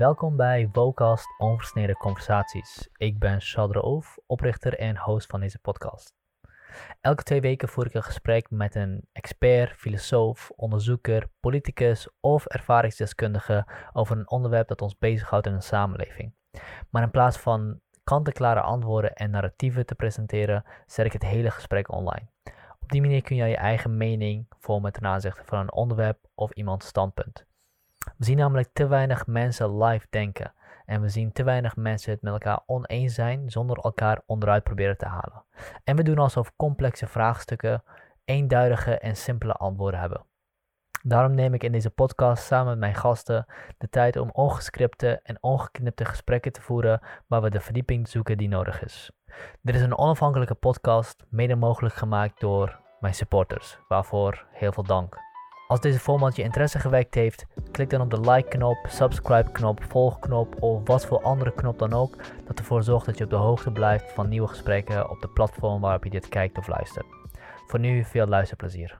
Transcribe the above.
Welkom bij Vocast Onversneden Conversaties. Ik ben Shadra Oof, oprichter en host van deze podcast. Elke twee weken voer ik een gesprek met een expert, filosoof, onderzoeker, politicus of ervaringsdeskundige over een onderwerp dat ons bezighoudt in een samenleving. Maar in plaats van kant-en-klare antwoorden en narratieven te presenteren, zet ik het hele gesprek online. Op die manier kun je je eigen mening vormen ten aanzichte van een onderwerp of iemands standpunt. We zien namelijk te weinig mensen live denken. En we zien te weinig mensen het met elkaar oneens zijn zonder elkaar onderuit proberen te halen. En we doen alsof complexe vraagstukken eenduidige en simpele antwoorden hebben. Daarom neem ik in deze podcast samen met mijn gasten de tijd om ongescripte en ongeknipte gesprekken te voeren waar we de verdieping zoeken die nodig is. Dit is een onafhankelijke podcast, mede mogelijk gemaakt door mijn supporters, waarvoor heel veel dank. Als deze format je interesse gewekt heeft, klik dan op de like-knop, subscribe-knop, volgknop of wat voor andere knop dan ook, dat ervoor zorgt dat je op de hoogte blijft van nieuwe gesprekken op de platform waarop je dit kijkt of luistert. Voor nu veel luisterplezier.